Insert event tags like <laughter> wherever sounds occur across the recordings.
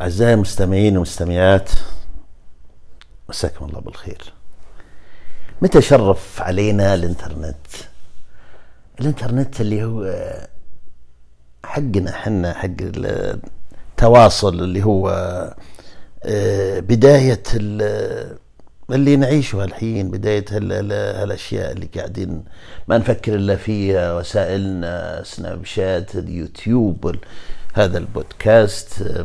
أعزائي المستمعين والمستمعات مساكم الله بالخير. متى شرف علينا الإنترنت؟ الإنترنت اللي هو حقنا حنا حق التواصل اللي هو آه، بداية اللي نعيشه الحين بداية هالأشياء اللي قاعدين ما نفكر إلا فيها وسائلنا سناب شات اليوتيوب هذا البودكاست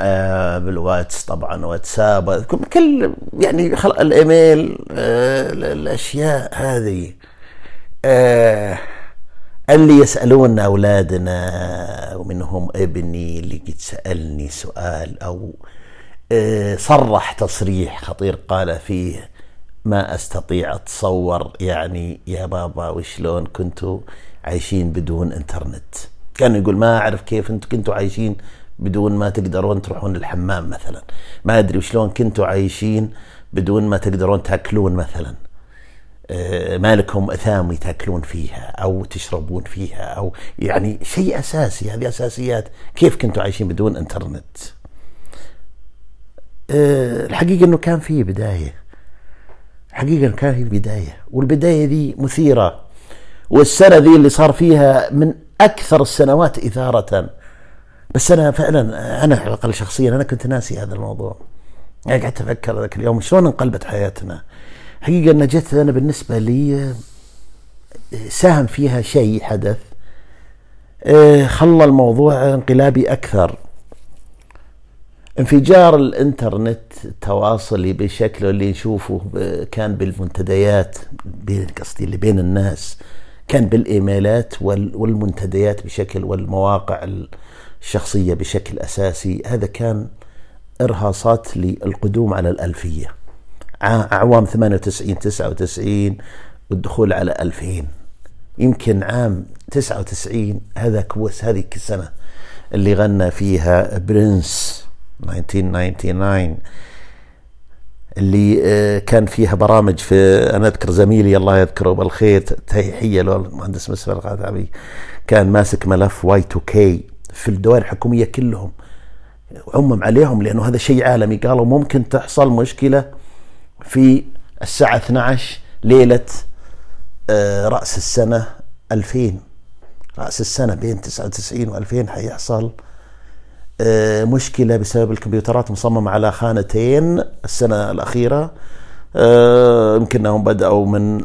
آه بالواتس طبعا واتساب كل يعني خلق الإيميل آه الأشياء هذه. آه اللي يسألون أولادنا ومنهم ابني اللي قد سألني سؤال آه صرح تصريح خطير قال فيه ما أستطيع أتصور يعني يا بابا وشلون كنتوا عايشين بدون إنترنت؟ كان يقول ما أعرف كيف أنتم كنتوا عايشين بدون ما تقدرون تروحون الحمام مثلا. ما أدري وشلون كنتوا عايشين بدون ما تقدرون تأكلون مثلا. آه، ما لكم اثامي تاكلون فيها أو تشربون فيها أو يعني شيء أساسي. هذه أساسيات. كيف كنتوا عايشين بدون إنترنت؟ آه، الحقيقة إنه كان في بداية. حقيقة كان في بدايه والبداية دي مثيرة. والسنة ذي اللي صار فيها من أكثر السنوات إثارة. بس أنا فعلا أنا على الأقل شخصيا أنا كنت ناسي هذا الموضوع. يعني قعدت أفكر ذاك اليوم شلون انقلبت حياتنا. حقيقة أن جت أنا بالنسبة لي ساهم فيها شيء حدث آه، خلى الموضوع انقلابي أكثر. انفجار الإنترنت التواصلي بشكله اللي نشوفه كان بالمنتديات قصدي اللي بين الناس كان بالإيميلات والمنتديات بشكل والمواقع الشخصية بشكل أساسي. هذا كان إرهاصات للقدوم على الألفية. أعوام 98 99 والدخول على 2000 يمكن عام 99 هذا كوس هذه السنة اللي غنى فيها Prince 1999 اللي آه، كان فيها برامج في أنا أذكر زميلي الله يذكره بالخير تحيه له المهندس الغادعبي كان ماسك ملف Y 2 K في الدوائر الحكومية كلهم عمم عليهم لأنه هذا شيء عالمي. قالوا ممكن تحصل مشكلة في الساعة 12 ليلة آه، رأس السنة 2000 رأس السنة بين 99 و2000 حيحصل آه، مشكلة بسبب الكمبيوترات مصممة على خانتين السنة الأخيرة. آه، يمكن أنهم بدأوا من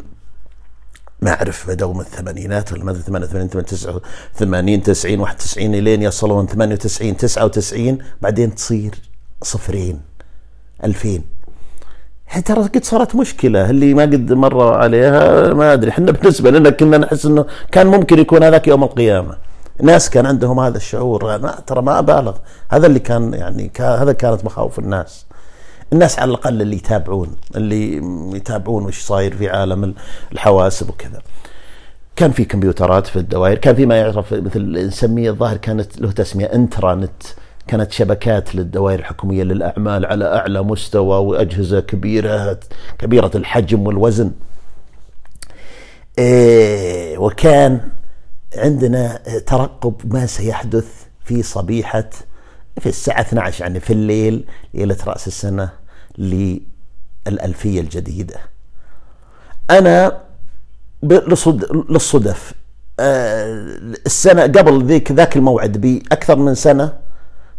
ما اعرف بدأوا من الثمانينات ولا ماذا 88 89 90 91 إلين يصلون 98 99 بعدين تصير صفرين 2000 ترى قد صارت مشكلة اللي ما قد مر عليها ما أدري. إحنا بالنسبة لنا كنا نحس أنه كان ممكن يكون هذاك يوم القيامة. ناس كان عندهم هذا الشعور ما ترى ما أبالغ. هذا اللي كان يعني هذا كانت مخاوف الناس. الناس على الأقل اللي يتابعون اللي يتابعون وش صاير في عالم الحواسب وكذا. كان في كمبيوترات في الدوائر كان في ما يعرف مثل نسميه الظاهر كانت له تسمية انترانت كانت شبكات للدوائر الحكومية للأعمال على أعلى مستوى وأجهزة كبيرة كبيرة الحجم والوزن. إيه وكان عندنا ترقب ما سيحدث في صبيحة في الساعة 12 يعني في الليل ليلة رأس السنة. للألفية الجديدة. أنا للصدف. آه، السنة قبل ذيك ذاك الموعد بأكثر من سنة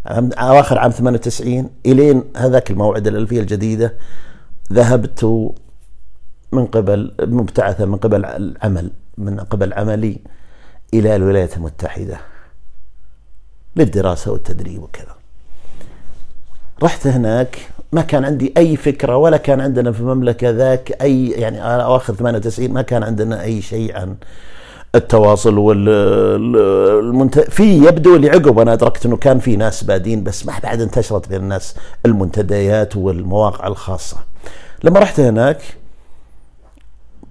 أواخر عام 98 إلين هذاك الموعد الألفية الجديدة ذهبت من قبل مبتعثة من قبل العمل من قبل عملي إلى الولايات المتحدة للدراسة والتدريب وكذا. رحت هناك ما كان عندي أي فكرة ولا كان عندنا في المملكة ذاك أي يعني اواخر 98 ما كان عندنا أي شيء عن التواصل والمنت... في يبدو اللي عقب أنا أدركت إنه كان في ناس بادين بس ما بعد انتشرت بين الناس المنتديات والمواقع الخاصة. لما رحت هناك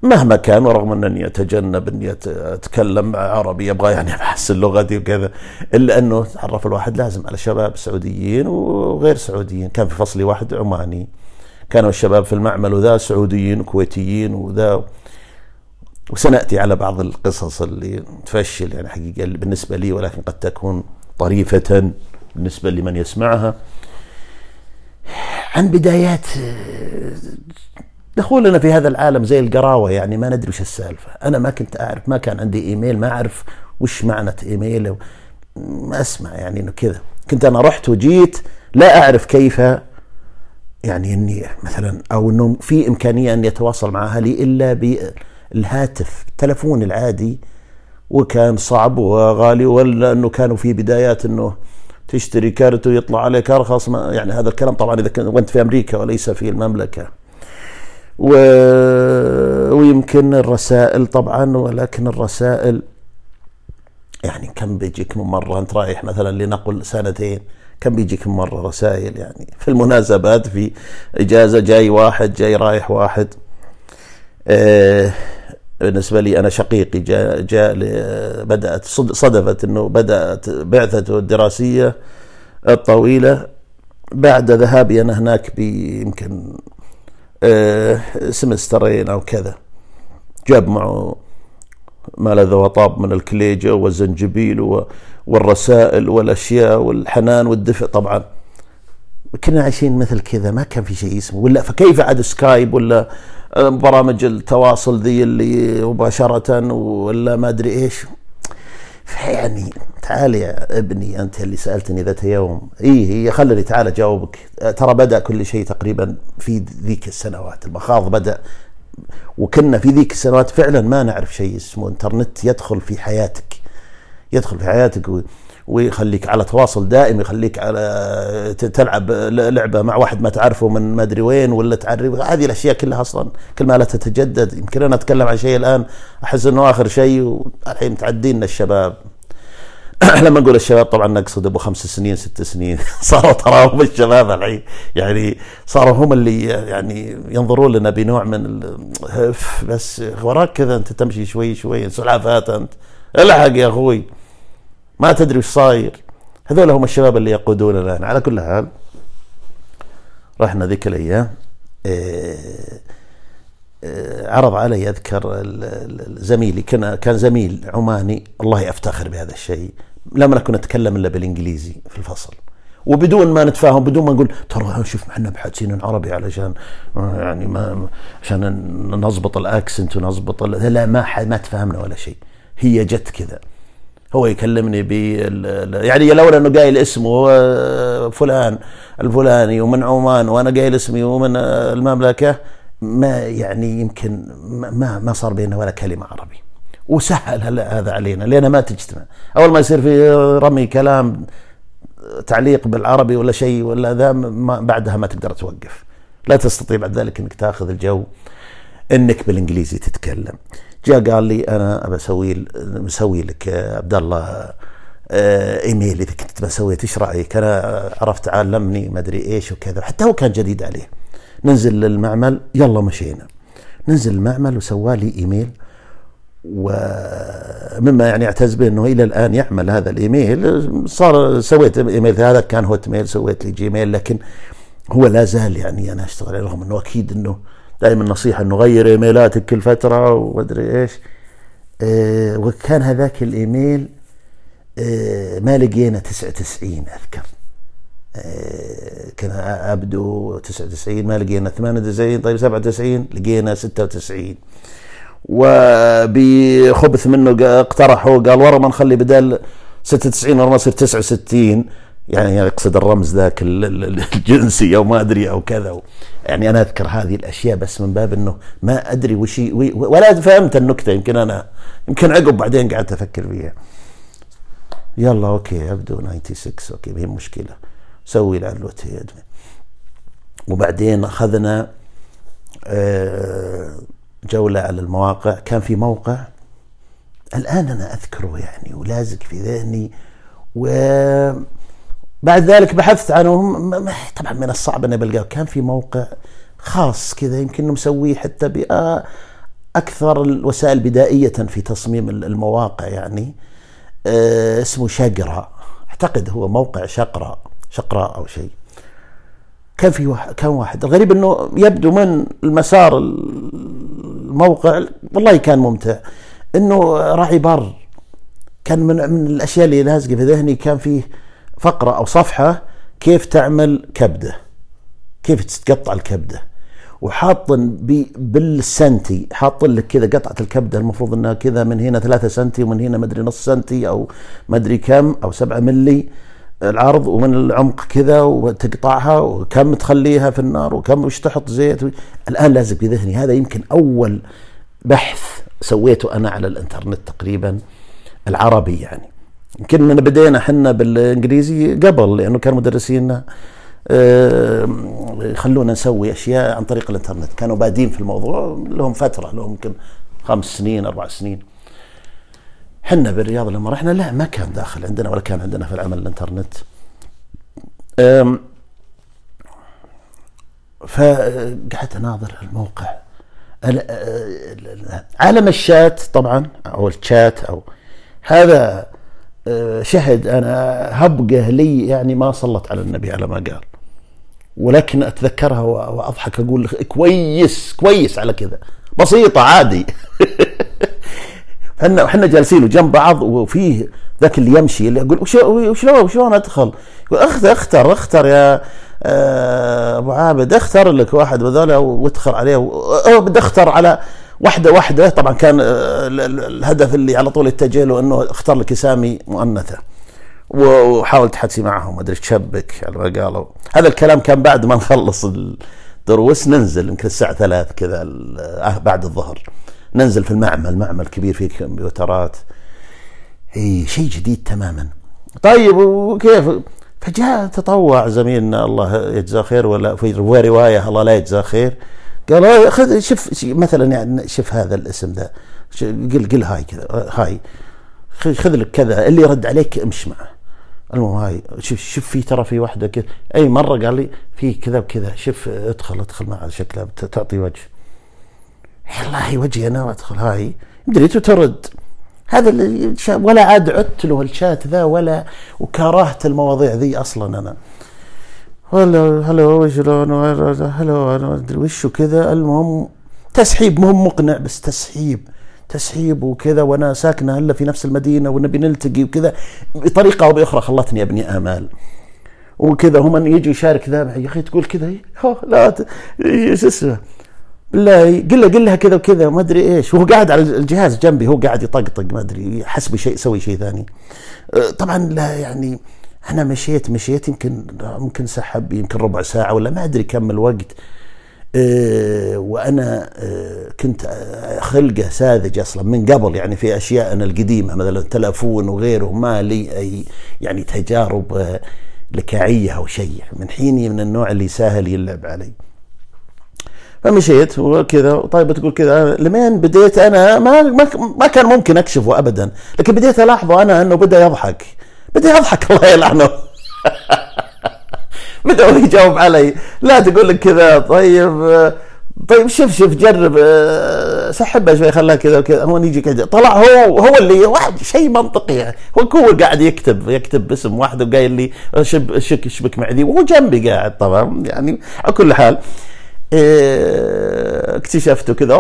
مهما كان ورغم أنني أتجنب أني أتكلم عربي أبغى يعني احسن لغتي وكذا إلا أنه تعرف الواحد لازم على شباب سعوديين وغير سعوديين. كان في فصلي واحد عماني كانوا الشباب في المعمل وذا سعوديين وكويتيين وذا وسنأتي على بعض القصص اللي تفشل يعني حقيقة بالنسبة لي ولكن قد تكون طريفة بالنسبة لمن يسمعها. عن بدايات دخولنا في هذا العالم زي القراوة يعني ما ندري وش السالفة. أنا ما كنت أعرف ما كان عندي إيميل ما أعرف وش معنى إيميل ما أسمع يعني إنه كذا. كنت أنا رحت وجيت لا أعرف كيف يعني إني مثلا أو إنه في إمكانية ان يتواصل مع أهلي إلا بالهاتف التلفون العادي. وكان صعب وغالي ولا إنه كانوا في بدايات إنه تشتري كارت ويطلع عليك أرخص يعني هذا الكلام طبعا إذا كنت في أمريكا وليس في المملكة. و... ويمكن الرسائل طبعا ولكن الرسائل يعني كم بيجيك من مرة؟ أنت رايح مثلا لنقل سنتين كم بيجيك مرة رسائل؟ يعني في المناسبات في إجازة جاي واحد جاي رايح واحد. آه بالنسبة لي أنا شقيقي جاء, جاء بدأت صدفت أنه بدأت بعثته الدراسية الطويلة. بعد ذهابي أنا هناك بيمكن سمسترين أو كذا. جاب معه ما لذ وطاب من الكليجة والزنجبيل والرسائل والأشياء والحنان والدفء طبعا. كنا عايشين مثل كذا ما كان في شيء اسمه. ولا فكيف عاد سكايب ولا برامج التواصل ذي اللي مباشرة ولا ما أدري إيش. يعني تعال يا ابني أنت اللي سألتني ذات يوم. إيه هي خلني تعال أجاوبك. ترى بدأ كل شيء تقريبا في ذيك السنوات. المخاض بدأ وكنا في ذيك السنوات فعلا ما نعرف شيء اسمه. إنترنت يدخل في حياتك يدخل في حياتك. ويخليك على تواصل دائم يخليك على تلعب لعبة مع واحد ما تعرفه من ما أدري وين ولا تعرف هذه الأشياء كلها أصلا كل ما لا تتجدد. يمكن أنا أتكلم عن شيء الآن أحس إنه آخر شيء والحين متعدين الشباب. <clears throat> لما نقول الشباب طبعا نقصد أبو خمس سنين ست سنين. <laughs> صاروا ترى هم الشباب الحين. يعني صاروا هم اللي يعني ينظرون لنا بنوع من بس وراك كذا أنت تمشي شوي شوي سلعفات انت الحق يا أخوي. ما تدري وش صاير. هذول هم الشباب اللي يقودوننا الآن. على كل حال رحنا ذيك الأيام. إيه عرض علي أذكر زميلي. كان كان زميل عماني. الله افتخر بهذا الشيء. لم نكن نتكلم إلا بالإنجليزي في الفصل. وبدون ما نتفاهم بدون ما نقول ترى شوف إحنا بحاجين عربي علشان يعني ما عشان نضبط الأكسنت ونضبط لا ما ما تفاهمنا ولا شيء. هي جت كذا. هو يكلمني ب يعني لولا إنه قايل اسمه فلان الفلاني ومن عمان وأنا قايل اسمي ومن المملكة ما يعني يمكن ما ما صار بيننا ولا كلمة عربي. وسهل هذا علينا لأن ما تجتمع. أول ما يصير في رمي كلام تعليق بالعربي ولا شيء ولا ذا ما بعدها ما تقدر توقف. لا تستطيع بعد ذلك إنك تاخذ الجو إنك بالإنجليزي تتكلم. جاء قال لي أنا بسوي مسوي لك عبد الله آه، إيميل إذا كنت بسوي إيش رأيك؟ أنا عرفت علمني ما أدري إيش وكذا. حتى هو كان جديد عليه. ننزل للمعمل يلا مشينا. ننزل المعمل وسوى لي إيميل. ومما يعني أعتز به إنه إلى الآن يعمل هذا الإيميل. صار سويت إيميل هذا كان Hotmail سويت لي Gmail لكن هو لا زال يعني أنا أشتغل رغم إنه أكيد إنه دائما نصيحة إنه غير إيميلاتك كل فترة ومدري إيش. آه وكان هذاك الإيميل آه ما لقينا 99 أذكر. آه كان ابدو 99 ما لقينا 98 طيب 97 لقينا 96 وبخبث منه اقترحوا قال ورا ما نخلي بدل 96 ورا ما يصير 69 يعني يقصد الرمز ذاك الجنسي أو ما أدري أو كذا. يعني أنا أذكر هذه الأشياء بس من باب إنه ما أدري وش ولا فهمت النكتة. يمكن أنا يمكن عقب بعدين قعدت أفكر فيها. يلا OK أبدو 96 OK ما هي مشكلة. سوي العلوتي وبعدين أخذنا آه جولة على المواقع. كان في موقع الآن أنا أذكره يعني ولازق في ذهني. وبعد ذلك بحثت عنه. طبعا من الصعب أن بلقاه كان في موقع خاص كذا يمكن مسويه حتى بأكثر الوسائل بدائية في تصميم المواقع يعني. آه، اسمه شقرا أعتقد هو موقع شقرا شقراء أو شيء. كان في واحد كان واحد. الغريب إنه يبدو من المسار الموقع والله كان ممتع إنه راعي بر. كان من من الأشياء اللي لازقة في ذهني. كان فيه فقرة أو صفحة كيف تعمل كبدة. كيف تقطع الكبدة. وحاط بالسنتي حاط لك كذا قطعة الكبدة المفروض إنها كذا من هنا ثلاثة سنتي ومن هنا مدري نص سنتي أو مدري كم أو سبعة ملي العرض ومن العمق كذا وتقطعها وكم تخليها في النار وكم وش تحط زيت الآن لازق في ذهني. هذا يمكن أول بحث سويته أنا على الإنترنت تقريبا العربي يعني. يمكن بدينا إحنا بالإنجليزي قبل لأنه كان مدرسينا يخلونا نسوي أشياء عن طريق الإنترنت. كانوا بادين في الموضوع لهم فترة لهم يمكن خمس سنين أربع سنين. حنا بالرياض لما رحنا لا ما كان داخل عندنا ولا كان عندنا في العمل الإنترنت. فقعدت أناظر الموقع. عالم الشات طبعا أو الشات أو هذا شهد أنا هبقه لي يعني ما صلت على النبي على ما قال. ولكن أتذكرها وأضحك أقول كويس كويس على كذا. بسيطة عادي. <laughs> إحنا إحنا جالسين جنب بعض وفيه ذاك اللي يمشي اللي يقول وشلون وشلون أدخل؟ يقول أختر أختر يا آه، أبو عابد أختر لك واحد بذولا وادخل عليه بدي أختر على واحدة واحدة طبعا كان آه، الهدف اللي على طول يتجه له إنه اختار لك اسامي مؤنثه. وحاول تحدثي معهم أدري تشبك على ما قالوا. هذا الكلام كان بعد ما نخلص الدروس ننزل يمكن الساعة ثلاث كذا آه، بعد الظهر. ننزل في المعمل معمل كبير فيه كمبيوترات. إي شيء جديد تماما. طيب وكيف؟ فجاء تطوع زميلنا الله يجزاه خير ولا في رواية الله لا يجزاه خير. قال خذ شوف مثلا يعني شوف هذا الاسم ذا قل قل hi كذا hi خذ لك كذا اللي يرد عليك امشي معه المهم hi شوف شوف في ترى في واحدة كذا أي مرة قال لي في كذا وكذا شوف ادخل ادخل معه شكلها تعطي وجه. والله وجهي أنا وادخل hi. دريت ترد. هذا ولا عاد عدت له الشات ذا ولا وكرهت المواضيع ذي أصلا أنا. هلا هلو شلون هلو أنا أدري وش وكذا المهم تسحيب مهم مقنع بس تسحيب تسحيب وكذا. وأنا ساكنة هلا في نفس المدينة ونبي نلتقي وكذا. بطريقه أو بأخرى خلتني أبني آمال. وكذا هم يجي يشارك ذا. يا أخي تقول كذا؟ لا شو اسمه؟ بالله قل له قل لها كذا وكذا. ما أدري إيش. وهو قاعد على الجهاز جنبي هو قاعد يطقطق ما أدري حسبي شيء يسوي شيء ثاني. أه، طبعا لا يعني أنا مشيت مشيت يمكن ممكن سحب يمكن ربع ساعة ولا ما أدري كم الوقت. أه وأنا أه كنت خلقة ساذج أصلا من قبل يعني في أشياء أنا القديمة مثلا التلفون وغيره ما لي أي يعني تجارب لكاعيه أو شيء. من حيني من النوع اللي سهل يلعب علي. فمشيت وكذا طيب تقول كذا لمين بديت أنا؟ ما, ما كان ممكن أكشفه ابدا. لكن بديت ألاحظه أنا إنه بدأ يضحك. بدا يضحك الله يلعنه بدا يجاوب علي لا تقول لك كذا طيب طيب شوف شوف جرب سحبها شوي خلاها كذا وكذا هو يجي كذا طلع هو هو اللي واحد شيء منطقي هو هو قاعد يكتب يكتب باسم واحد وقايل لي شب شك شبك معدي وهو جنبي قاعد طبعا يعني على كل حال إيه اكتشفته كذا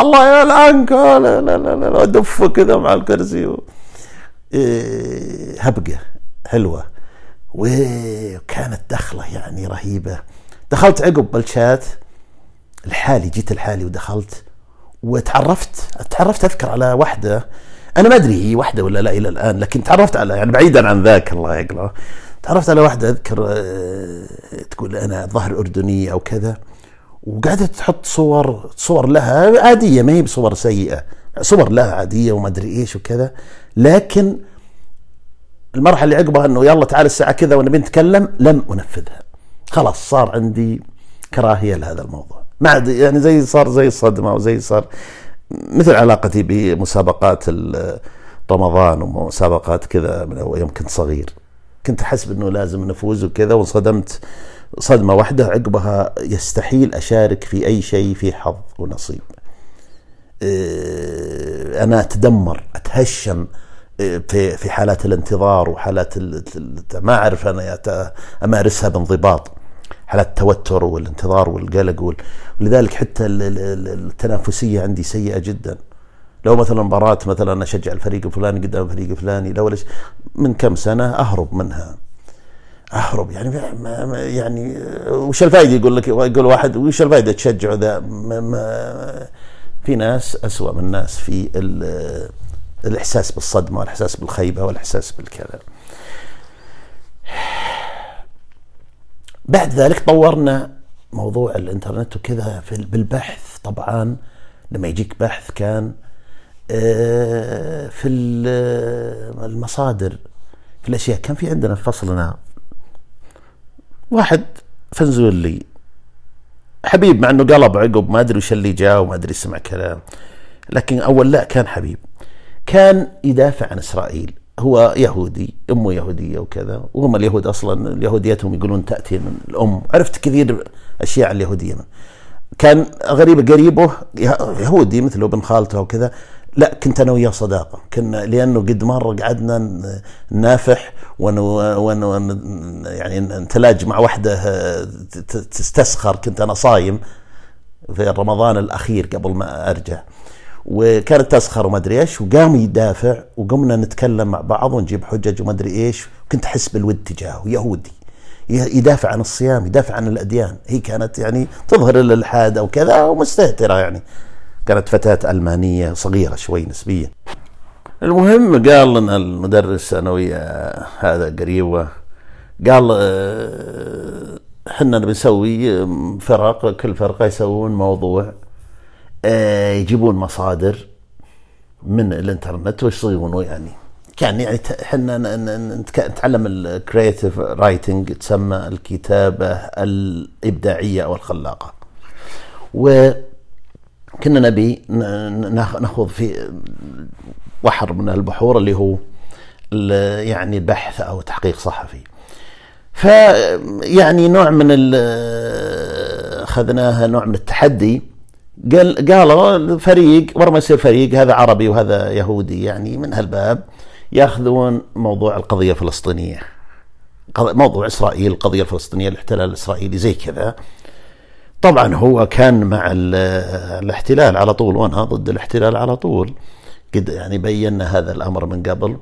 الله يلعنك لا لا لا لا كذا مع الكرسي إيه هبقه حلوة. وكانت دخلة يعني رهيبة. دخلت عقب بالشات الحالي جيت الحالي ودخلت وتعرفت تعرفت أذكر على واحدة أنا ما أدري هي واحدة ولا لا إلى الآن لكن تعرفت على يعني بعيدا عن ذاك الله يقلعه تعرفت على واحدة أذكر آه، تقول أنا ظهر اردنيه أو كذا. وقاعدة تحط صور صور لها عادية ما هي بصور سيئة. صور لها عادية وما أدري إيش وكذا. لكن المرحلة اللي عقبها أنه يلا تعال الساعة كذا ونبي نتكلم لم أنفذها. خلاص صار عندي كراهية لهذا الموضوع. ما عاد يعني زي صار زي الصدمة وزي صار مثل علاقتي بمسابقات رمضان ومسابقات كذا من يوم كنت صغير. كنت احسب انه لازم نفوز وكذا وانصدمت. صدمة واحدة عقبها يستحيل أشارك في أي شيء في حظ ونصيب. آه، أنا أتدمر أتهشم آه، في في حالات الانتظار وحالات ما أعرف أنا أمارسها بانضباط. حالات التوتر والانتظار والقلق ولذلك حتى التنافسية عندي سيئة جدا. لو مثلا مباراة مثلا أشجع الفريق الفلاني قدام الفريق الفلاني لو من كم سنة أهرب منها. أهرب يعني ما يعني وش الفائده يقول لك يقول واحد وش الفائده تشجعه ذا ما ما في ناس اسوء من ناس في الإحساس بالصدمة والإحساس بالخيبة والإحساس بالكذا. بعد ذلك طورنا موضوع الإنترنت وكذا بالبحث. طبعا لما يجيك بحث كان آه، في المصادر في الأشياء. كان في عندنا في فصلنا. واحد فنزولي حبيب مع إنه قلب عقب ما أدري وش اللي جاء وما أدري سمع كلام. لكن أول لا كان حبيب. كان يدافع عن إسرائيل. هو يهودي أمه يهودية وكذا. وهم اليهود أصلا يهوديتهم يقولون تأتي من الأم. عرفت كثير أشياء عن اليهودية. كان غريب قريبه يهودي مثله ابن خالته وكذا. لا كنت أنا وياه صداقة. كنا لأنه قد مره قعدنا نافح ون ون يعني نتلاج مع وحدة تستسخر. كنت أنا صايم في رمضان الأخير قبل ما أرجع. وكانت تسخر وما أدري إيش وقام يدافع وقمنا نتكلم مع بعض ونجيب حجج وما أدري إيش. كنت أحس بالود تجاهه يهودي. يدافع عن الصيام يدافع عن الأديان. هي كانت يعني تظهر الالحاد أو كذا ومستهترة يعني. كانت فتاة ألمانية صغيرة شوي نسبيا. المهم قال لنا المدرس ويا هذا قريبة قال آه، إحنا بنسوي فرق كل فرقة يسوون موضوع آه، يجيبون مصادر من الإنترنت ويصيغونه يعني كان يعني إحنا نتعلم ال creative writing تسمى الكتابة الإبداعية أو الخلاقة. و كنا نبي ناخذ في بحر من البحور اللي هو يعني البحث أو تحقيق صحفي. ف يعني نوع من أخذناها نوع من التحدي. قال قالوا فريق ورا ما يصير فريق هذا عربي وهذا يهودي يعني من هالباب يأخذون موضوع القضية الفلسطينية. موضوع إسرائيل القضية الفلسطينية الاحتلال الإسرائيلي زي كذا. طبعا هو كان مع الاحتلال على طول وأنا ضد الاحتلال على طول. قد يعني بينا هذا الأمر من قبل.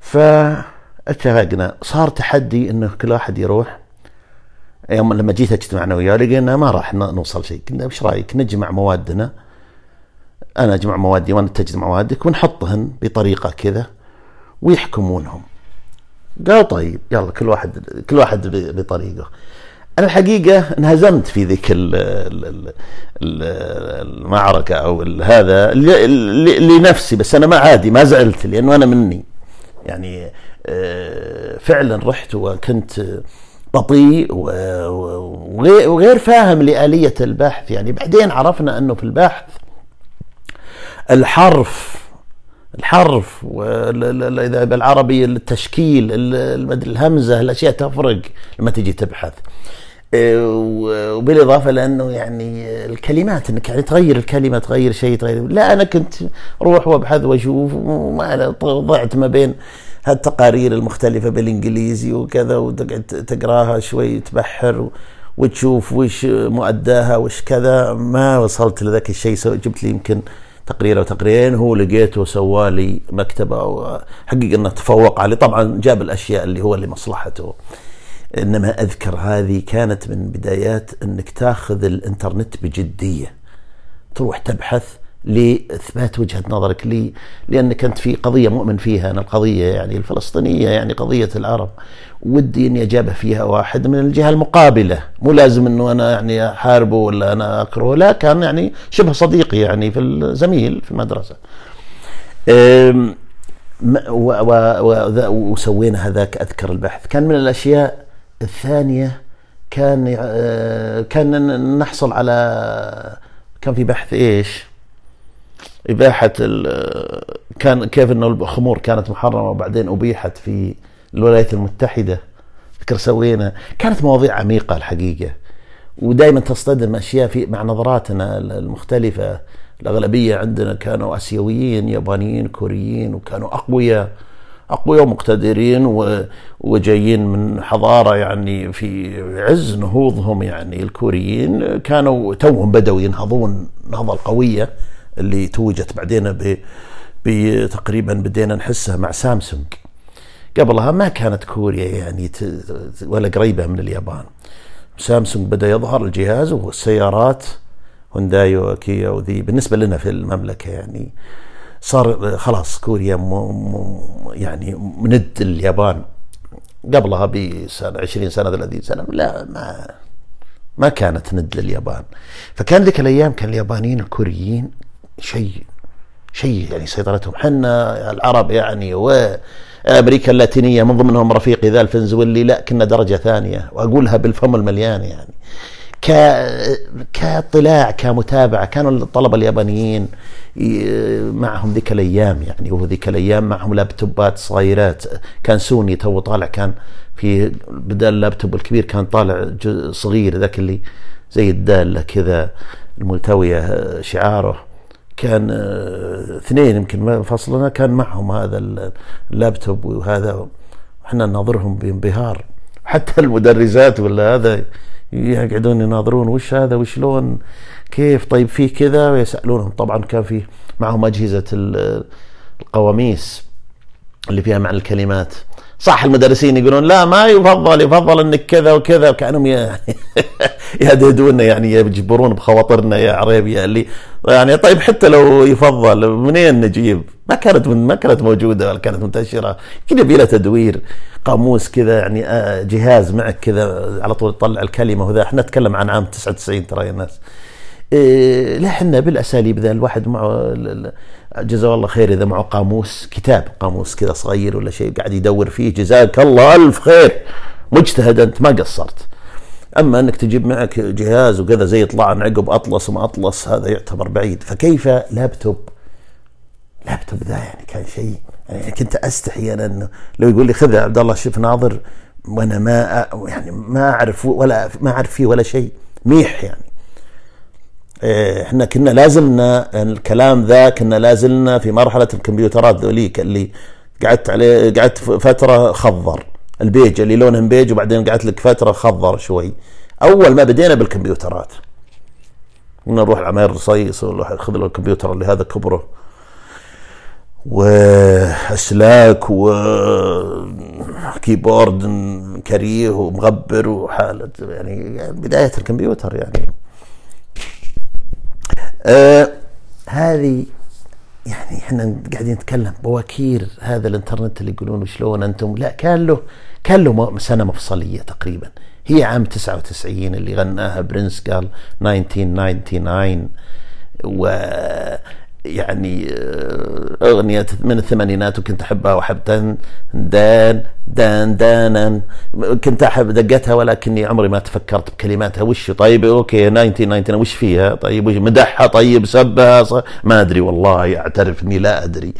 فاتفقنا صار تحدي إنه كل واحد يروح. يوم لما جيت أجتمع أنا وياه لقينا ما راح نوصل شيء. قلنا إيش رأيك؟ نجمع موادنا. أنا أجمع موادي وأنت تجمع موادك ونحطهن بطريقة كذا ويحكمونهم. قال طيب يلا كل واحد كل واحد بطريقة. أنا الحقيقة انهزمت في ذيك المعركة أو هذا لنفسي بس أنا ما عادي ما زعلت لأنه أنا مني. يعني آه، فعلا رحت وكنت بطيء وغير فاهم لآلية البحث. يعني بعدين عرفنا أنه في البحث الحرف الحرف إذا بالعربي التشكيل الهمزة الأشياء تفرق لما تجي تبحث. وبالإضافة لأنه يعني الكلمات إنك يعني تغير الكلمة تغير شيء تغير. لا أنا كنت أروح وأبحث وأشوف وما ضعت ما بين هالتقارير المختلفة بالإنجليزي وكذا وتقعد تقراها شوي تبحر وتشوف وش مؤداها وش كذا. ما وصلت لذاك الشيء جبت لي يمكن تقرير أو تقريرين هو لقيته سوالي مكتبة وحقيقة إنه تفوق عليه. طبعا جاب الأشياء اللي هو لمصلحته. إنما أذكر هذه كانت من بدايات إنك تاخذ الإنترنت بجدية. تروح تبحث لإثبات وجهة نظرك لي لأنك أنت في قضية مؤمن فيها أنا القضية يعني الفلسطينية يعني قضية العرب. ودي إني أجابه فيها واحد من الجهة المقابلة. مو لازم إنه أنا يعني أحاربه ولا أنا أكرهه لا كان يعني شبه صديقي يعني في الزميل في المدرسة. وسوينا هذاك أذكر البحث. كان من الأشياء الثانية كان آه، كان نحصل على كان في بحث إيش؟ إباحة كان كيف إنه الخمور كانت محرمة وبعدين أبيحت في الولايات المتحدة. فكر سوينا. كانت مواضيع عميقة الحقيقة. ودائما تصطدم أشياء في مع نظراتنا المختلفة. الأغلبية عندنا كانوا آسيويين يابانيين كوريين وكانوا أقوياء. أقوياء ومقتدرين وجايين من حضارة يعني في عز نهوضهم يعني الكوريين كانوا توهم بدأوا ينهضون النهضه القوية اللي توجت بعدين ب تقريبا بدينا نحسها مع سامسونج. قبلها ما كانت كوريا يعني ولا قريبة من اليابان. سامسونج بدأ يظهر الجهاز والسيارات هونداي وكيا وذي بالنسبة لنا في المملكة يعني. صار خلاص كوريا يعني مند اليابان قبلها بسنة 20 سنة 30 سنة لا ما ما كانت ند لليابان. فكان ذيك الأيام كان اليابانيين الكوريين شيء شيء يعني سيطرتهم. حنا العرب يعني وامريكا اللاتينية من ضمنهم رفيقي ذا الفنزويلي لا كنا درجة ثانية وأقولها بالفم المليان يعني. كاطلاع كمتابعة. كانوا الطلبة اليابانيين معهم ذيك الأيام يعني وذيك الأيام معهم لابتوبات صغيرات. كان سوني تو طالع كان في بدال اللابتوب الكبير كان طالع صغير ذاك اللي زي الداله كذا الملتوية شعاره. كان اثنين يمكن فصلنا كان معهم هذا اللابتوب وهذا إحنا نناظرهم بانبهار. حتى المدرسات ولا هذا يقعدون يناظرون وش هذا وشلون كيف؟ طيب فيه كذا؟ ويسألونهم. طبعا كان فيه معهم أجهزة القواميس اللي فيها معنى الكلمات. صح المدرسين يقولون لا ما يفضل يفضل إنك كذا وكذا وكأنهم <laughs> يهددونا يعني يجبرون بخواطرنا يا عريبيا اللي. يعني طيب حتى لو يفضل منين نجيب؟ ما كانت ما كانت موجودة ولا كانت منتشرة. كذا يبي تدوير. قاموس كذا يعني آه، جهاز معك كذا على طول تطلع الكلمة وذا. إحنا نتكلم عن عام 99 ترى يا الناس. إيه لا إحنا بالأساليب ذا الواحد معه جزاه الله خير إذا معه قاموس كتاب قاموس كذا صغير ولا شيء قاعد يدور فيه. جزاك الله ألف خير. مجتهد أنت ما قصرت. أما إنك تجيب معك جهاز وكذا زي يطلع عقب أطلس وما أطلس هذا يعتبر بعيد. فكيف لابتوب؟ لابتوب ذا يعني كان شيء يعني كنت أستحي أنا إنه لو يقول لي خذ يا عبد الله شوف ناظر وأنا ما يعني ما أعرف ولا ما أعرف فيه ولا شيء ميح يعني. إيه، إحنا كنا لازلنا الكلام ذا كنا لازلنا في مرحلة الكمبيوترات ذوليك اللي قعدت عليه قعدت فترة خضر. البيج اللي لونه بيج وبعدين قعدت لك فترة خضر شوي. أول ما بدينا بالكمبيوترات. نروح العماير رصيص ونروح ناخذ له الكمبيوتر اللي هذا كبره. وأسلاك وكيبورد كريه ومغبر وحالة يعني بداية الكمبيوتر يعني. آه هذه يعني إحنا قاعدين نتكلم بواكير هذا الإنترنت اللي يقولون شلون أنتم؟ لا كان له كان له سنة مفصلية تقريبا. هي عام 99 اللي غناها برنس قال 1999 و يعني آه، أغنية من الثمانينات وكنت أحبها وأحب دان دان دان دانا كنت أحب دقتها ولكني عمري ما تفكرت بكلماتها. وش طيب؟ OK 1999 وش فيها؟ طيب وش مدحها؟ طيب سبها؟ ما أدري والله أعترف أني لا أدري.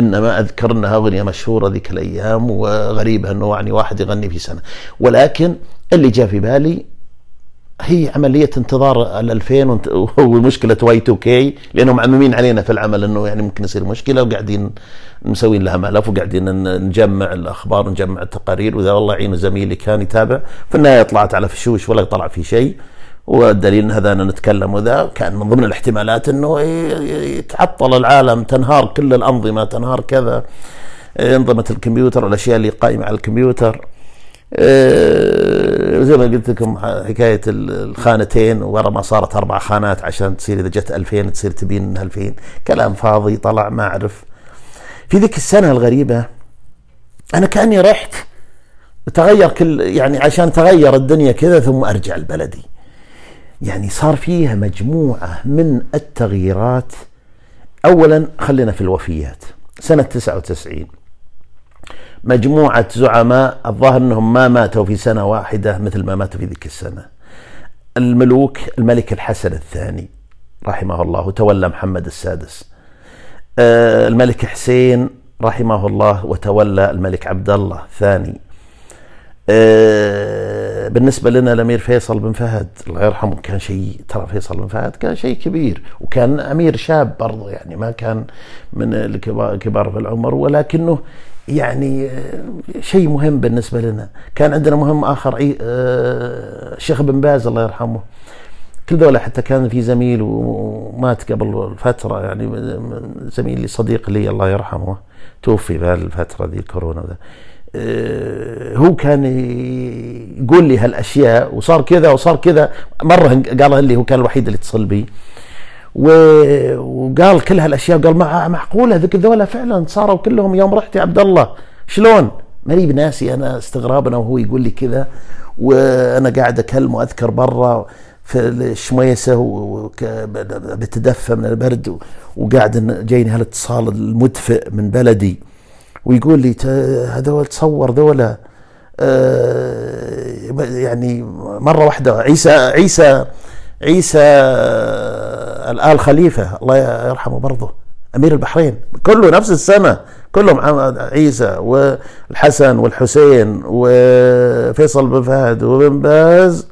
إنما أذكر أنها أغنية مشهورة ذيك الأيام وغريبة أنه يعني واحد يغني في سنة. ولكن اللي جاء في بالي هي عملية انتظار ال 2000 <laughs> ومشكلة Y 2 K لأنهم معممين علينا في العمل أنه يعني ممكن يصير مشكلة وقاعدين مسوين لها ملف وقاعدين نجمع الأخبار ونجمع التقارير. وإذا الله يعين زميلي كان يتابع في النهاية طلعت على فشوش ولا طلع في شيء. والدليل إن هذا نتكلم وذا كان من ضمن الاحتمالات إنه يتعطل العالم تنهار كل الأنظمة تنهار كذا. أنظمة الكمبيوتر والأشياء اللي قائمة على الكمبيوتر. زي ما قلت لكم حكاية الخانتين ورا ما صارت أربع خانات عشان تصير إذا جت 2000 تصير تبين إنها 2000 كلام فاضي طلع ما أعرف. في ذيك السنة الغريبة أنا كأني رحت تغير كل يعني عشان تغير الدنيا كذا ثم أرجع لبلدي يعني صار فيها مجموعة من التغييرات. اولا خلينا في الوفيات سنة 99 مجموعة زعماء الظاهر أنهم ما ماتوا في سنة واحدة مثل ما ماتوا في ذيك السنة. الملوك الملك الحسن الثاني رحمه الله وتولى محمد السادس. آه، الملك حسين رحمه الله وتولى الملك عبد الله الثاني. آه، بالنسبة لنا الأمير فيصل بن فهد الله يرحمه كان شيء ترى فيصل بن فهد كان شيء كبير وكان أمير شاب برضه يعني ما كان من الكبار في العمر ولكنه يعني آه، شيء مهم بالنسبة لنا. كان عندنا مهم آه، الشيخ بن باز الله يرحمه. كل ذولا حتى كان في زميل ومات قبل فترة يعني زميل لي صديق لي الله يرحمه. توفي في الفترة ذي الكورونا ذا آه، هو كان يقول لي هالأشياء وصار كذا وصار كذا. مرة قالها لي هو كان الوحيد اللي اتصل بي. وقال كل هالأشياء وقال معقولة ذيك ذولا فعلا صاروا كلهم يوم رحت يا عبد الله شلون؟ ماني بناسي أنا استغرابنا وهو يقول لي كذا وأنا قاعد اكلمه اذكر برا في الشميسة بتدفى من البرد وقاعد جايني هالاتصال المدفئ من بلدي ويقول لي هذول تصور ذولا آه، يعني مرة واحدة عيسى عيسى عيسى الآل خليفة الله يرحمه برضه أمير البحرين كله نفس السنة كلهم عيسى والحسن والحسين وفيصل بن فهد وبن باز.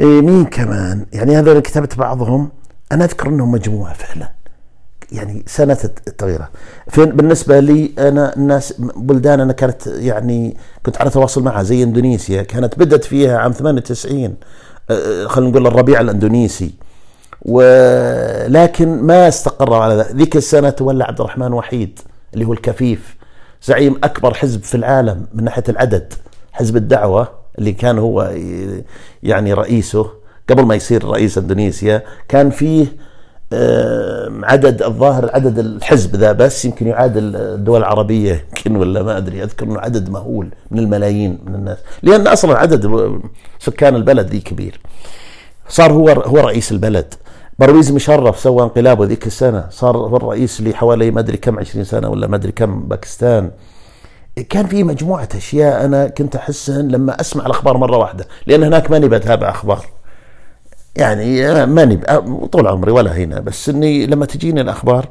إيه مين كمان؟ يعني هذول كتبت بعضهم أنا أذكر أنهم مجموعة فعلا يعني سنة التغييرات. بالنسبة لي أنا الناس بلدان أنا كانت يعني كنت على تواصل معها زي إندونيسيا كانت بدت فيها عام 98 أه، خلينا نقول الربيع الأندونيسي. ولكن ما استقر على ذلك ذيك السنة تولى عبد الرحمن وحيد اللي هو الكفيف. زعيم أكبر حزب في العالم من ناحية العدد حزب الدعوة اللي كان هو يعني رئيسه قبل ما يصير رئيس إندونيسيا كان فيه عدد الظاهر عدد الحزب ذا بس يمكن يعادل الدول العربية يمكن ولا ما أدري. أذكر أنه عدد مهول من الملايين من الناس. لأن أصلا عدد سكان البلد ذي كبير. صار هو هو رئيس البلد. برويز مشرف سوى انقلابه ذيك السنة. صار هو الرئيس لحوالي ما أدري كم 20 سنة ولا ما أدري كم باكستان. كان في مجموعة أشياء أنا كنت أحسن لما أسمع الأخبار مرة واحدة. لأن هناك ماني بتابع أخبار. يعني ماني طول عمري ولا هنا. بس إني لما تجيني الأخبار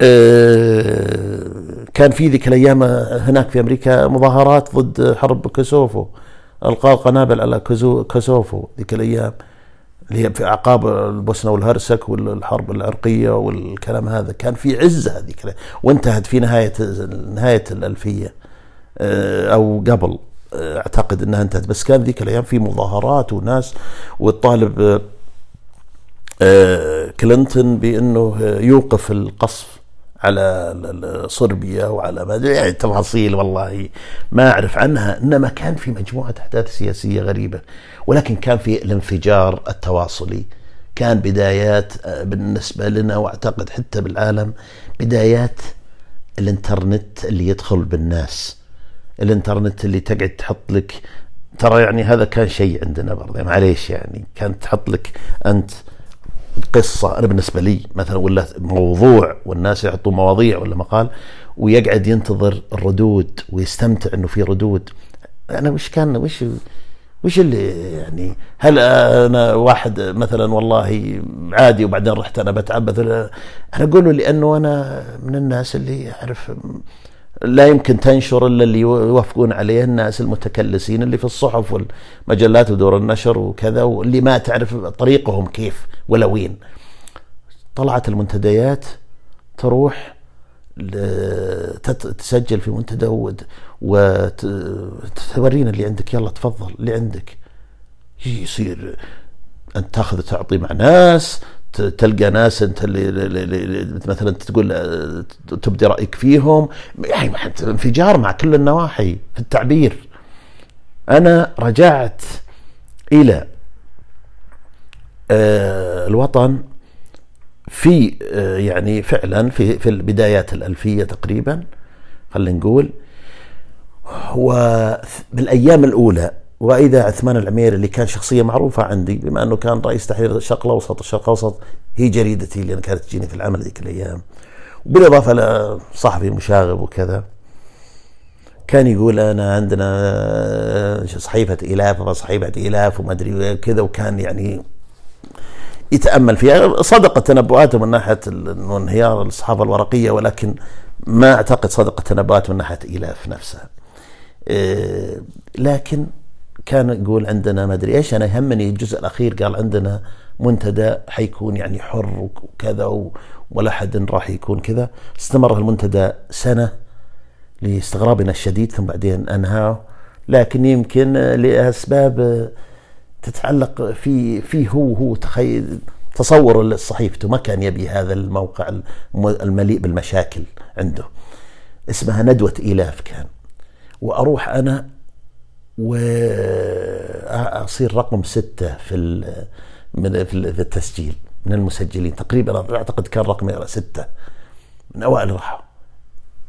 آه، كان في ذيك الأيام هناك في أمريكا مظاهرات ضد حرب كوسوفو إلقاء قنابل على كوسوفو. ذيك الأيام اللي هي في أعقاب البوسنة والهرسك والحرب العرقية والكلام هذا كان في عزها هذيك وانتهت في نهايه نهاية الألفية آه، أو قبل. أعتقد إنها انتهت. بس كان ذيك الأيام في مظاهرات وناس وتطالب آه، كلينتون بأنه يوقف القصف على صربيا وعلى ما يعني تفاصيل والله ما أعرف عنها إنما كان في مجموعة أحداث سياسية غريبة. ولكن كان في الانفجار التواصلي. كان بدايات آه، بالنسبة لنا وأعتقد حتى بالعالم بدايات الإنترنت اللي يدخل بالناس. الانترنت اللي تقعد تحط لك ترى يعني هذا كان شيء عندنا برضه معليش يعني كانت تحط لك أنت قصة أنا بالنسبة لي مثلا ولا موضوع والناس يحطوا مواضيع ولا مقال ويقعد ينتظر الردود ويستمتع إنه في ردود. أنا وش كان وش وش اللي يعني هل أنا واحد مثلا والله عادي وبعدين رحت أنا بتعبث؟ أنا أقول لأنه أنا من الناس اللي أعرف لا يمكن تنشر إلا اللي يوافقون عليه الناس المتكلسين اللي في الصحف والمجلات ودور النشر وكذا واللي ما تعرف طريقهم كيف ولا وين. طلعت المنتديات تروح تسجل في منتدى وتورينا اللي عندك يلا تفضل اللي عندك. يصير انت تاخذ تعطي مع ناس تلقى ناس انت اللي, اللي مثلا تقول تبدي رأيك فيهم. يعني انفجار مع كل النواحي في التعبير. أنا رجعت إلى آه، الوطن في آه، يعني فعلا في في البدايات الألفية تقريبا خلينا نقول. وبالايام الأولى وإذا عثمان العميري اللي كان شخصية معروفة عندي بما أنه كان رئيس تحرير الشرق الأوسط، الشرق الأوسط هي جريدتي اللي كانت تجيني في العمل ذيك الأيام. بالإضافة لصحفي مشاغب وكذا. كان يقول أنا عندنا آه، صحيفة إيلاف صحيفة إيلاف وما أدري كذا وكان يعني يتأمل فيها صدق تنبؤاته من ناحية انهيار الصحافة الورقية ولكن ما أعتقد صدق تنبؤاته من ناحية إيلاف نفسها. آه، لكن كان يقول عندنا ما أدري إيش أنا يهمني الجزء الأخير قال عندنا منتدى حيكون يعني حر وكذا ولا حد راح يكون كذا. استمر المنتدى سنة لاستغرابنا الشديد ثم بعدين أنهاه. لكن يمكن لأسباب تتعلق في في هو هو تخيل تصور صحيفته ما كان يبي هذا الموقع المليء بالمشاكل عنده. اسمها ندوة إيلاف كان. وأروح أنا وأصير رقم ستة في في التسجيل من المسجلين. تقريبا أعتقد كان رقمي ستة من أوائل راحوا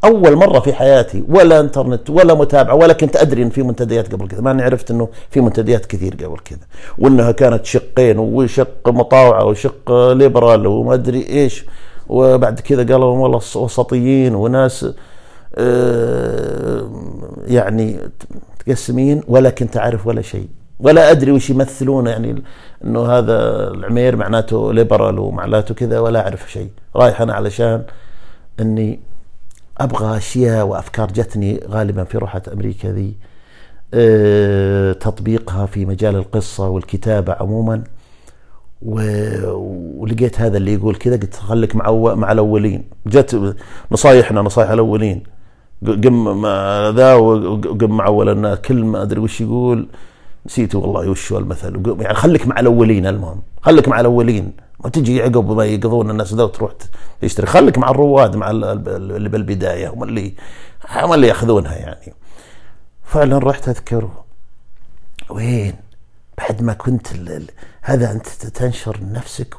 أول مرة في حياتي ولا إنترنت ولا متابعة ولا كنت ادري إن في منتديات قبل كذا. ما اني عرفت إنه في منتديات كثير قبل كذا. وإنها كانت شقين وشق مطاوعة وشق ليبرال وما أدري إيش. وبعد كذا قالوا والله وسطيين وناس آه، يعني تقسمين ولا كنت أعرف ولا شيء ولا أدري وش يمثلون يعني إنه هذا العمير معناته ليبرال ومعناته كذا ولا أعرف شيء. رايح أنا علشان إني أبغى أشياء وأفكار جتني غالبا في روحة أمريكا ذي أه تطبيقها في مجال القصة والكتابة عموما. ولقيت هذا اللي يقول كذا قلت خليك مع مع الأولين. جت نصايحنا نصايح الأولين. قم ذا وقم مع الناس. كل ما أدري وش يقول نسيت والله وش هو المثل. يعني خليك مع الأولين المهم. خليك مع الأولين. ما تجي عقب ما يقضون الناس ذا وتروح تشتري. خليك مع الرواد مع اللي بالبداية هم اللي هم اللي يأخذونها يعني. فعلا رحت أذكر وين؟ بعد ما كنت هذا أنت تنشر نفسك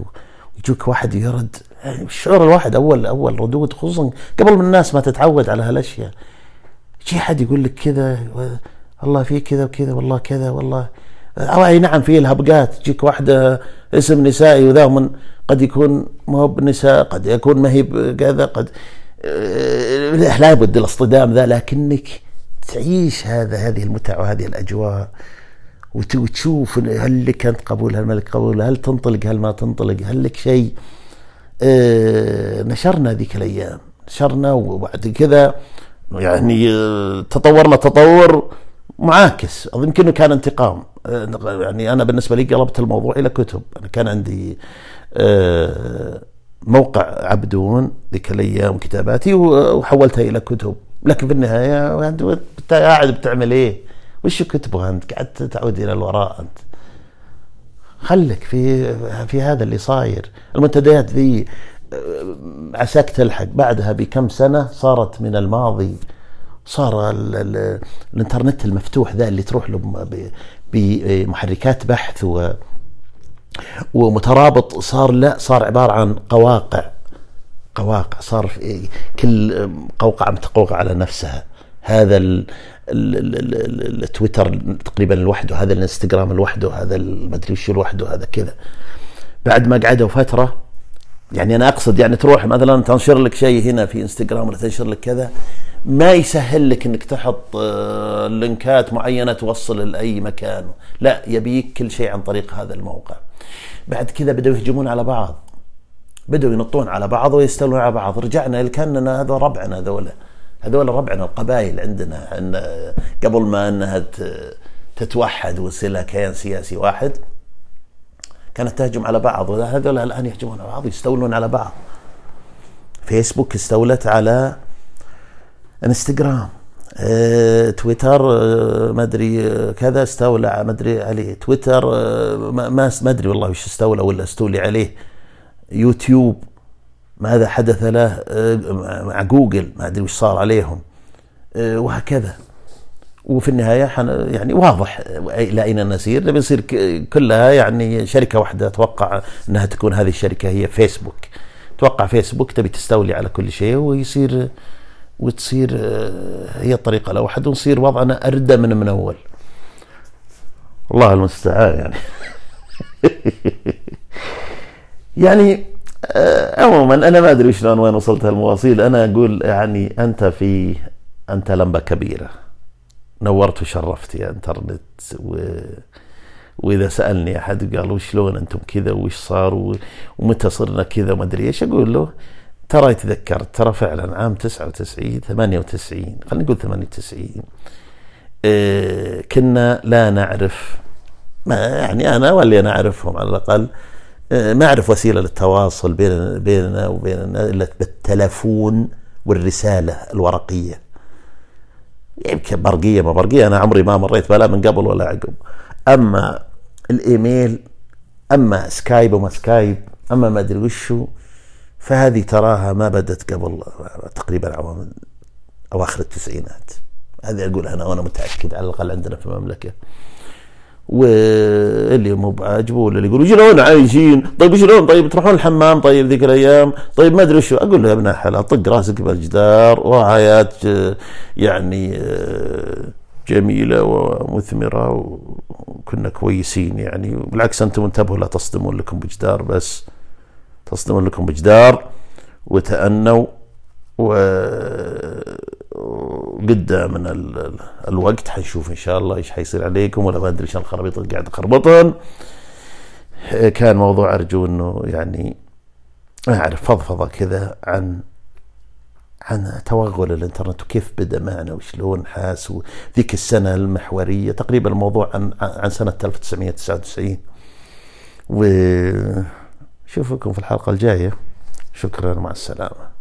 ويجوك واحد يرد الشعور الواحد أول أول ردود خصوصا قبل من الناس ما تتعود على هالأشياء. يجي حد يقول لك كذا والله في كذا وكذا والله كذا والله. أي نعم في الهبقات تجيك واحدة اسم نسائي وذا من قد يكون ما هو بنساء قد يكون ما هي كذا قد آه، لا بد الاصطدام ذا لكنك تعيش هذا هذه المتعة وهذه الأجواء وتشوف هل لك انت قبول هل ما لك قبول هل تنطلق هل ما تنطلق هل لك شيء. نشرنا ذيك الأيام نشرنا وبعد كذا يعني آه، تطورنا تطور معاكس كأنه كان انتقام يعني أنا بالنسبة لي قلبت الموضوع إلى كتب أنا كان عندي آه، موقع عبدون ذيك الأيام كتاباتي وحولتها إلى كتب لكن في النهاية انت قاعد بتعمل إيه؟ وش كتبها أنت؟ قعدت تعود إلى الوراء أنت. خلك في في هذا اللي صاير، المنتديات ذي آه، عساك تلحق. بعدها بكم سنة صارت من الماضي صار ال ال الإنترنت المفتوح ذا اللي تروح له بمحركات بحث و ومترابط. صار لا صار عبارة عن قواقع قواقع. صار كل قوقعة متقوقعة على نفسها. هذا ال التويتر تقريبا لوحده هذا الانستغرام لوحده هذا ما أدري وش لوحده هذا كذا. بعد ما قعدوا فترة يعني أنا أقصد يعني تروح مثلا تنشر لك شيء هنا في إنستغرام ولا تنشر لك كذا ما يسهل لك إنك تحط آه، لينكات معينة توصل لأي مكان. لا يبيك كل شيء عن طريق هذا الموقع. بعد كذا بدأوا يهجمون على بعض. بدأوا ينطون على بعض ويستولون على بعض. رجعنا كاننا هذا ربعنا هذول هذول ربعنا القبائل عندنا أن قبل ما إنها تتوحد ويصير لها كيان سياسي واحد كانت تهجم على بعض وهذول الآن يهجمون على بعض يستولون على بعض. فيسبوك استولت على انستغرام آه تويتر آه ما أدري آه كذا استولى ما أدري عليه. تويتر آه ما ما أدري والله وش استولى ولا استولي عليه. يوتيوب. ماذا حدث له آه مع جوجل ما أدري وش صار عليهم. آه وهكذا. وفي النهاية يعني واضح إلى أين نسير؟ نبي نصير كلها يعني شركة واحدة. أتوقع أنها تكون هذه الشركة هي فيسبوك. أتوقع فيسبوك تبي تستولي على كل شيء ويصير وتصير آه، هي الطريقة الأوحد ونصير وضعنا أردى من من أول. الله المستعان يعني. <laughs> يعني آه، عموما أنا ما أدري شلون وين وصلت المواصيل أنا أقول يعني أنت في أنت لمبة كبيرة. نورت وشرفت يا إنترنت و... وإذا سألني أحد قال وشلون أنتم كذا وش صار ومتى صرنا كذا وما أدري إيش أقول له ترى تذكرت ترى فعلا عام 99 98 خلينا نقول 98 إيه كنا لا نعرف ما يعني أنا واللي أنا أعرفهم على الأقل ما أعرف وسيلة للتواصل بين بيننا وبين إلا بالتلفون والرسالة الورقية. يمكن برقية ما برقية أنا عمري ما مريت بها من قبل ولا عقب. أما الإيميل أما سكايب وما سكايب أما ما أدري وشو فهذه تراها ما بدت قبل تقريبا عوام أواخر التسعينات. هذه أقول أنا وأنا متأكد على الأقل عندنا في المملكة. واللي مو بعاجبه ولا اللي يقولوا شلون عايشين؟ طيب شلون؟ طيب تروحون الحمام؟ طيب ذيك الأيام؟ طيب ما أدري شو. أقول له يا ابن الحلال طق راسك بالجدار وحياه يعني جميلة ومثمرة وكنا كويسين يعني. بالعكس أنتم انتبهوا لا تصدمون لكم بجدار بس. تصدمون لكم بجدار وتأنوا و قدام الوقت حنشوف إن شاء الله إيش حيصير عليكم ولا ما أدري إيش الخرابيط اللي قاعد أخربطن. كان موضوع أرجو إنه يعني أعرف فضفضة كذا عن عن توغل الإنترنت وكيف بدأ معنا وشلون حاس وذيك السنة المحورية. تقريبا الموضوع عن عن سنة 1999 وشوفكم في الحلقة الجاية. شكرا مع السلامة.